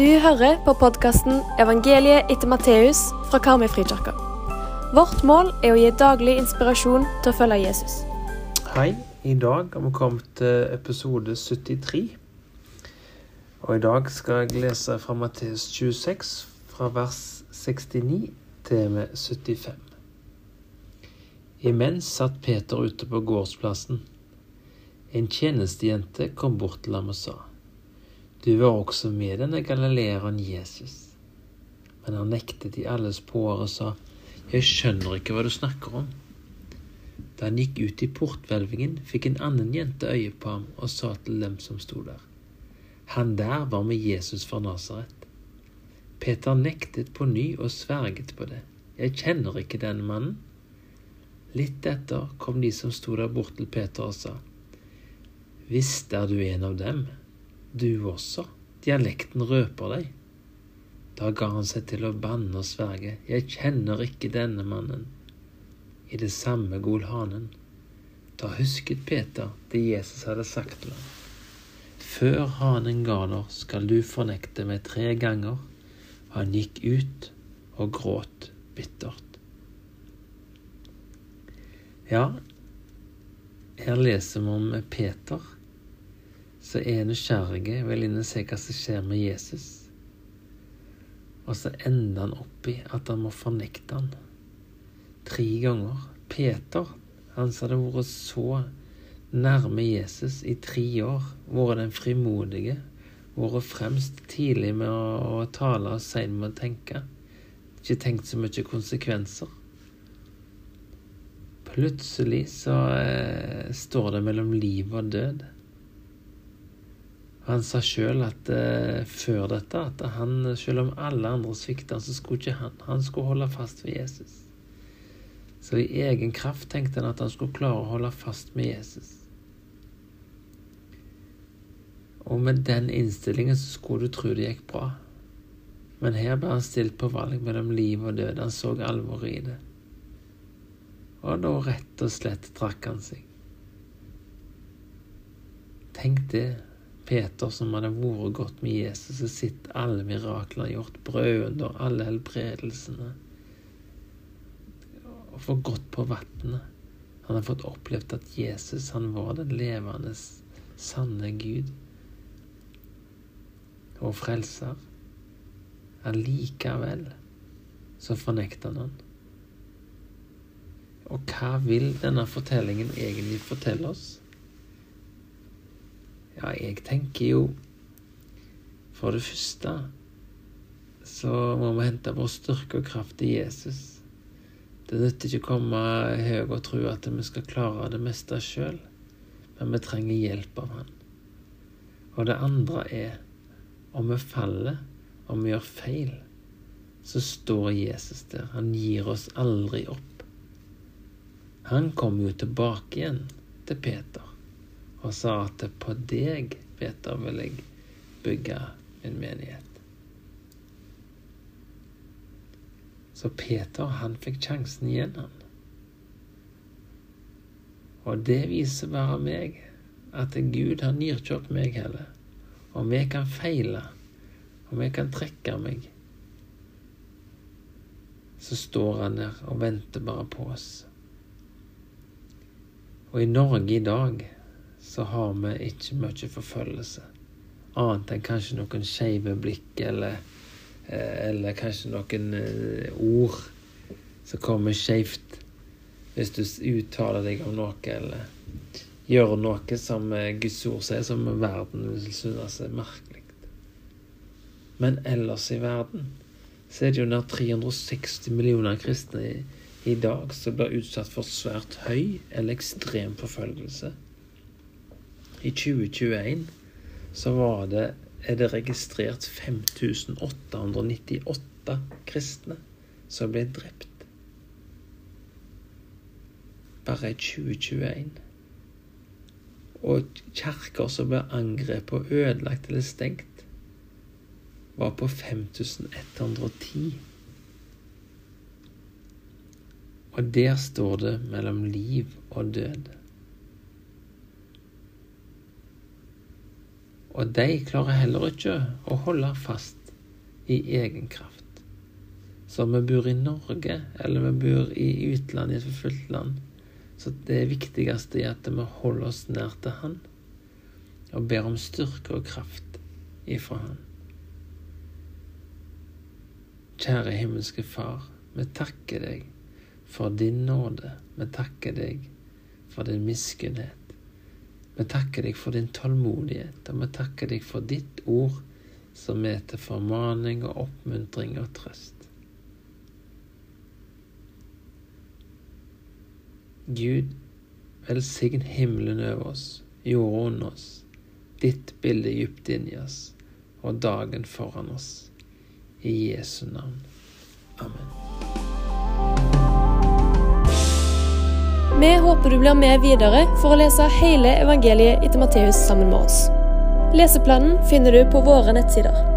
Du hører på podkasten 'Evangeliet etter Matteus' fra Karmøyfrikirka. Vårt mål er å gi daglig inspirasjon til å følge Jesus. Hei, i dag har vi kommet til episode 73. Og i dag skal jeg lese fra Matteus 26, fra vers 69 til med 75. Imens satt Peter ute på gårdsplassen. En tjenestejente kom bort til ham og sa, Du var også med denne galileeren Jesus. Men han nektet i alles påre og sa, Jeg skjønner ikke hva du snakker om. Da han gikk ut i porthvelvingen, fikk en annen jente øye på ham og sa til dem som sto der, Han der var med Jesus fra Nasaret. Peter nektet på ny og sverget på det. Jeg kjenner ikke denne mannen. Litt etter kom de som sto der bort til Peter og sa, Visst er du en av dem, du også, dialekten røper deg. Da ga han seg til å banne og sverge, Jeg kjenner ikke denne mannen. I det samme gol hanen. Da husket Peter det Jesus hadde sagt til ham. Før hanen galer skal du fornekte meg tre ganger. Han gikk ut og gråt bittert. Ja, her leser vi om Peter, som er nysgjerrige, vil inn og se hva som skjer med Jesus. Og så ender han opp i at han må fornekte han. Tre ganger. Peter, han som hadde vært så nærme Jesus i tre år, vært den frimodige, vært fremst tidlig med å, å tale og sein med å tenke, ikke tenkt så mye konsekvenser. Plutselig så eh, står det mellom liv og død. Han sa sjøl at eh, før dette at han, selv om alle andre svikta, så skulle ikke han. Han skulle holde fast ved Jesus. Så i egen kraft tenkte han at han skulle klare å holde fast med Jesus. Og med den innstillingen så skulle du tro det gikk bra. Men her ble han stilt på valg mellom liv og død. Han så alvoret i det. Og da rett og slett trakk han seg. Tenk det. Peter som hadde vært godt med Jesus og sett alle mirakler gjort, gjort, og alle helbredelsene. Og fått gått på vannet. Han har fått opplevd at Jesus, han var den levende, sanne Gud og frelser. Allikevel så fornekter han han. Og hva vil denne fortellingen egentlig fortelle oss? Ja, jeg tenker jo For det første så må vi hente vår styrke og kraft i Jesus. Det nytter ikke å komme høy og tro at vi skal klare det meste sjøl, men vi trenger hjelp av Han. Og det andre er om vi faller, om vi gjør feil, så står Jesus der. Han gir oss aldri opp. Han kom jo tilbake igjen til Peter og sa at på deg, Peter, vil jeg bygge min menighet. Så Peter, han fikk sjansen igjen, han. Og det viser bare meg at Gud, han gir meg heller. Og vi kan feile, og vi kan trekke meg, så står han der og venter bare på oss. Og i Norge i dag så har vi ikke mye forfølgelse. Annet enn kanskje noen skeive blikk eller, eller kanskje noen ord som kommer skeivt hvis du uttaler deg om noe eller gjør noe som Guds ord sier, som verden vil synes er merkelig. Men ellers i verden så er det jo nær 360 millioner kristne i, i dag som blir utsatt for svært høy eller ekstrem forfølgelse. I 2021 så var det, er det registrert 5898 kristne som ble drept. Bare i 2021. Og kirker som ble angrepet og ødelagt eller stengt, var på 5110. Og der står det mellom liv og død. Og de klarer heller ikke å holde fast i egen kraft. Så om vi bor i Norge, eller vi bor i utlandet, i et forfulgt land, så det viktigste er at vi holder oss nær til Han, og ber om styrke og kraft ifra Han. Kjære himmelske Far, vi takker deg for din nåde. Vi takker deg for din miskunnhet. Vi takker deg for din tålmodighet, og vi takker deg for ditt ord, som er til formaning og oppmuntring og trøst. Gud, velsign himmelen over oss, jorda under oss, ditt bilde dypt inni oss og dagen foran oss. I Jesu navn. Amen. Vi håper du blir med videre for å lese hele evangeliet etter Matteus sammen med oss. Leseplanen finner du på våre nettsider.